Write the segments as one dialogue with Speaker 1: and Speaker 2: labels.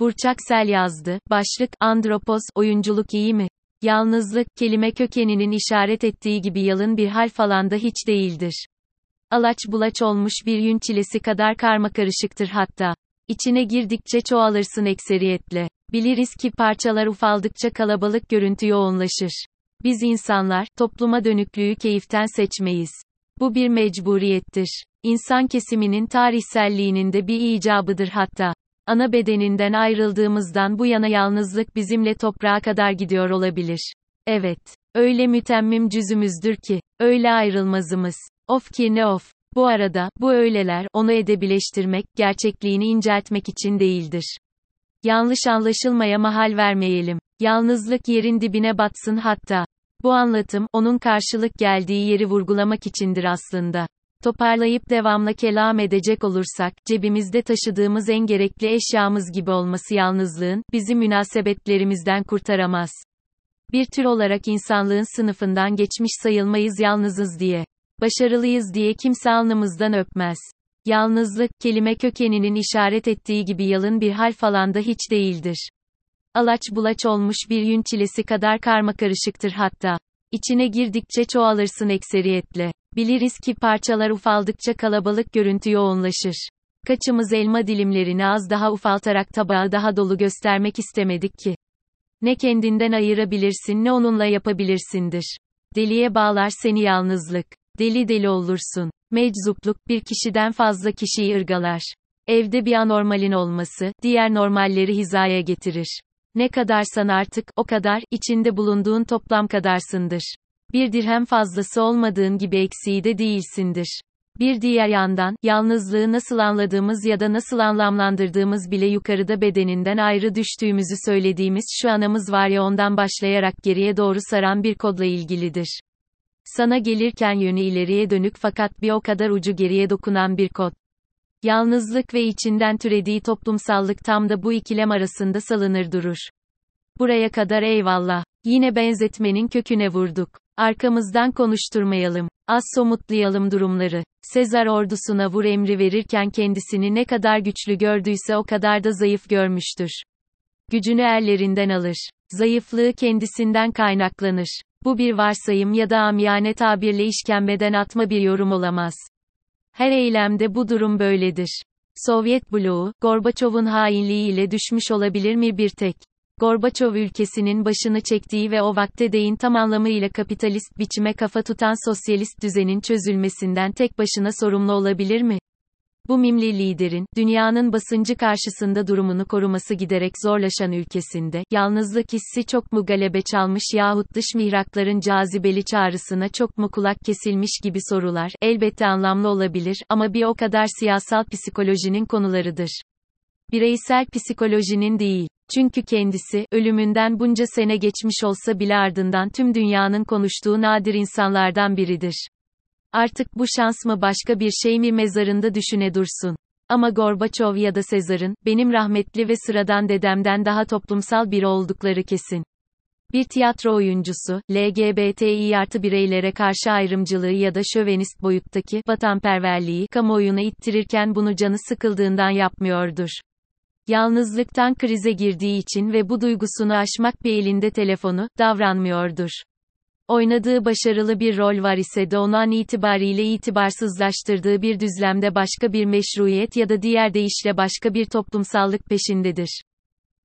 Speaker 1: Burçak Sel yazdı. Başlık, Andropos, oyunculuk iyi mi? Yalnızlık, kelime kökeninin işaret ettiği gibi yalın bir hal falan da hiç değildir. Alaç bulaç olmuş bir yün çilesi kadar karmakarışıktır hatta. İçine girdikçe çoğalırsın ekseriyetle. Biliriz ki parçalar ufaldıkça kalabalık görüntü yoğunlaşır. Biz insanlar, topluma dönüklüğü keyiften seçmeyiz. Bu bir mecburiyettir. İnsan kesiminin tarihselliğinin de bir icabıdır hatta. Ana bedeninden ayrıldığımızdan bu yana yalnızlık bizimle toprağa kadar gidiyor olabilir. Evet. Öyle mütemmim cüzümüzdür ki, öyle ayrılmazımız. Of ki ne of. Bu arada, bu öyleler, onu edebileştirmek, gerçekliğini inceltmek için değildir. Yanlış anlaşılmaya mahal vermeyelim. Yalnızlık yerin dibine batsın hatta. Bu anlatım, onun karşılık geldiği yeri vurgulamak içindir aslında. Toparlayıp devamla kelam edecek olursak, cebimizde taşıdığımız en gerekli eşyamız gibi olması yalnızlığın, bizi münasebetlerimizden kurtaramaz. Bir tür olarak insanlığın sınıfından geçmiş sayılmayız yalnızız diye. Başarılıyız diye kimse alnımızdan öpmez. Yalnızlık, kelime kökeninin işaret ettiği gibi yalın bir hal falan da hiç değildir. Alaç bulaç olmuş bir yün çilesi kadar karmakarışıktır hatta. İçine girdikçe çoğalırsın ekseriyetle. Biliriz ki parçalar ufaldıkça kalabalık görüntü yoğunlaşır. Kaçımız elma dilimlerini az daha ufaltarak tabağı daha dolu göstermek istemedik ki. Ne kendinden ayırabilirsin ne onunla yapabilirsindir. Deliye bağlar seni yalnızlık. Deli deli olursun. Meczupluk, bir kişiden fazla kişiyi ırgalar. Evde bir anormalin olması, diğer normalleri hizaya getirir. Ne kadarsan artık, o kadar, içinde bulunduğun toplam kadarsındır. Bir dirhem fazlası olmadığın gibi eksiği de değilsindir. Bir diğer yandan, yalnızlığı nasıl anladığımız ya da nasıl anlamlandırdığımız bile yukarıda bedeninden ayrı düştüğümüzü söylediğimiz şu anamız var ya ondan başlayarak geriye doğru saran bir kodla ilgilidir. Sana gelirken yönü ileriye dönük fakat bir o kadar ucu geriye dokunan bir kod. Yalnızlık ve içinden türediği toplumsallık tam da bu ikilem arasında salınır durur. Buraya kadar eyvallah. Yine benzetmenin köküne vurduk. Arkamızdan konuşturmayalım. Az somutlayalım durumları. Sezar ordusuna vur emri verirken kendisini ne kadar güçlü gördüyse o kadar da zayıf görmüştür. Gücünü erlerinden alır. Zayıflığı kendisinden kaynaklanır. Bu bir varsayım ya da amiyane tabirle işkembeden atma bir yorum olamaz. Her eylemde bu durum böyledir. Sovyet bloğu, Gorbaçov'un hainliğiyle düşmüş olabilir mi bir tek? Gorbaçov ülkesinin başını çektiği ve o vakte değin tam anlamıyla kapitalist biçime kafa tutan sosyalist düzenin çözülmesinden tek başına sorumlu olabilir mi? Bu mimli liderin, dünyanın basıncı karşısında durumunu koruması giderek zorlaşan ülkesinde, yalnızlık hissi çok mu galebe çalmış yahut dış mihrakların cazibeli çağrısına çok mu kulak kesilmiş gibi sorular, elbette anlamlı olabilir, ama bir o kadar siyasal psikolojinin konularıdır. Bireysel psikolojinin değil. Çünkü kendisi, ölümünden bunca sene geçmiş olsa bile ardından tüm dünyanın konuştuğu nadir insanlardan biridir. Artık bu şans mı başka bir şey mi mezarında düşüne dursun. Ama Gorbaçov ya da Sezar'ın, benim rahmetli ve sıradan dedemden daha toplumsal biri oldukları kesin. Bir tiyatro oyuncusu, LGBTİ artı bireylere karşı ayrımcılığı ya da şövenist boyuttaki vatanperverliği kamuoyuna ittirirken bunu canı sıkıldığından yapmıyordur. Yalnızlıktan krize girdiği için ve bu duygusunu aşmak bir elinde telefonu, davranmıyordur. Oynadığı başarılı bir rol var ise de onu an itibariyle itibarsızlaştırdığı bir düzlemde başka bir meşruiyet ya da diğer deyişle başka bir toplumsallık peşindedir.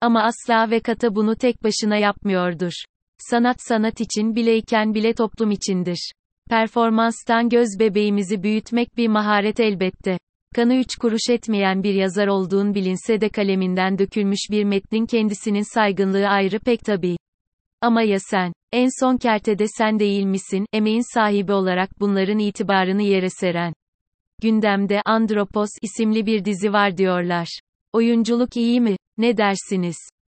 Speaker 1: Ama asla ve kata bunu tek başına yapmıyordur. Sanat sanat için bileyken bile toplum içindir. Performanstan göz bebeğimizi büyütmek bir maharet elbette. Kanı üç kuruş etmeyen bir yazar olduğun bilinse de kaleminden dökülmüş bir metnin kendisinin saygınlığı ayrı pek tabii. Ama ya sen? En son kertede sen değil misin, emeğin sahibi olarak bunların itibarını yere seren? Gündemde Andropos isimli bir dizi var diyorlar. Oyunculuk iyi mi? Ne dersiniz?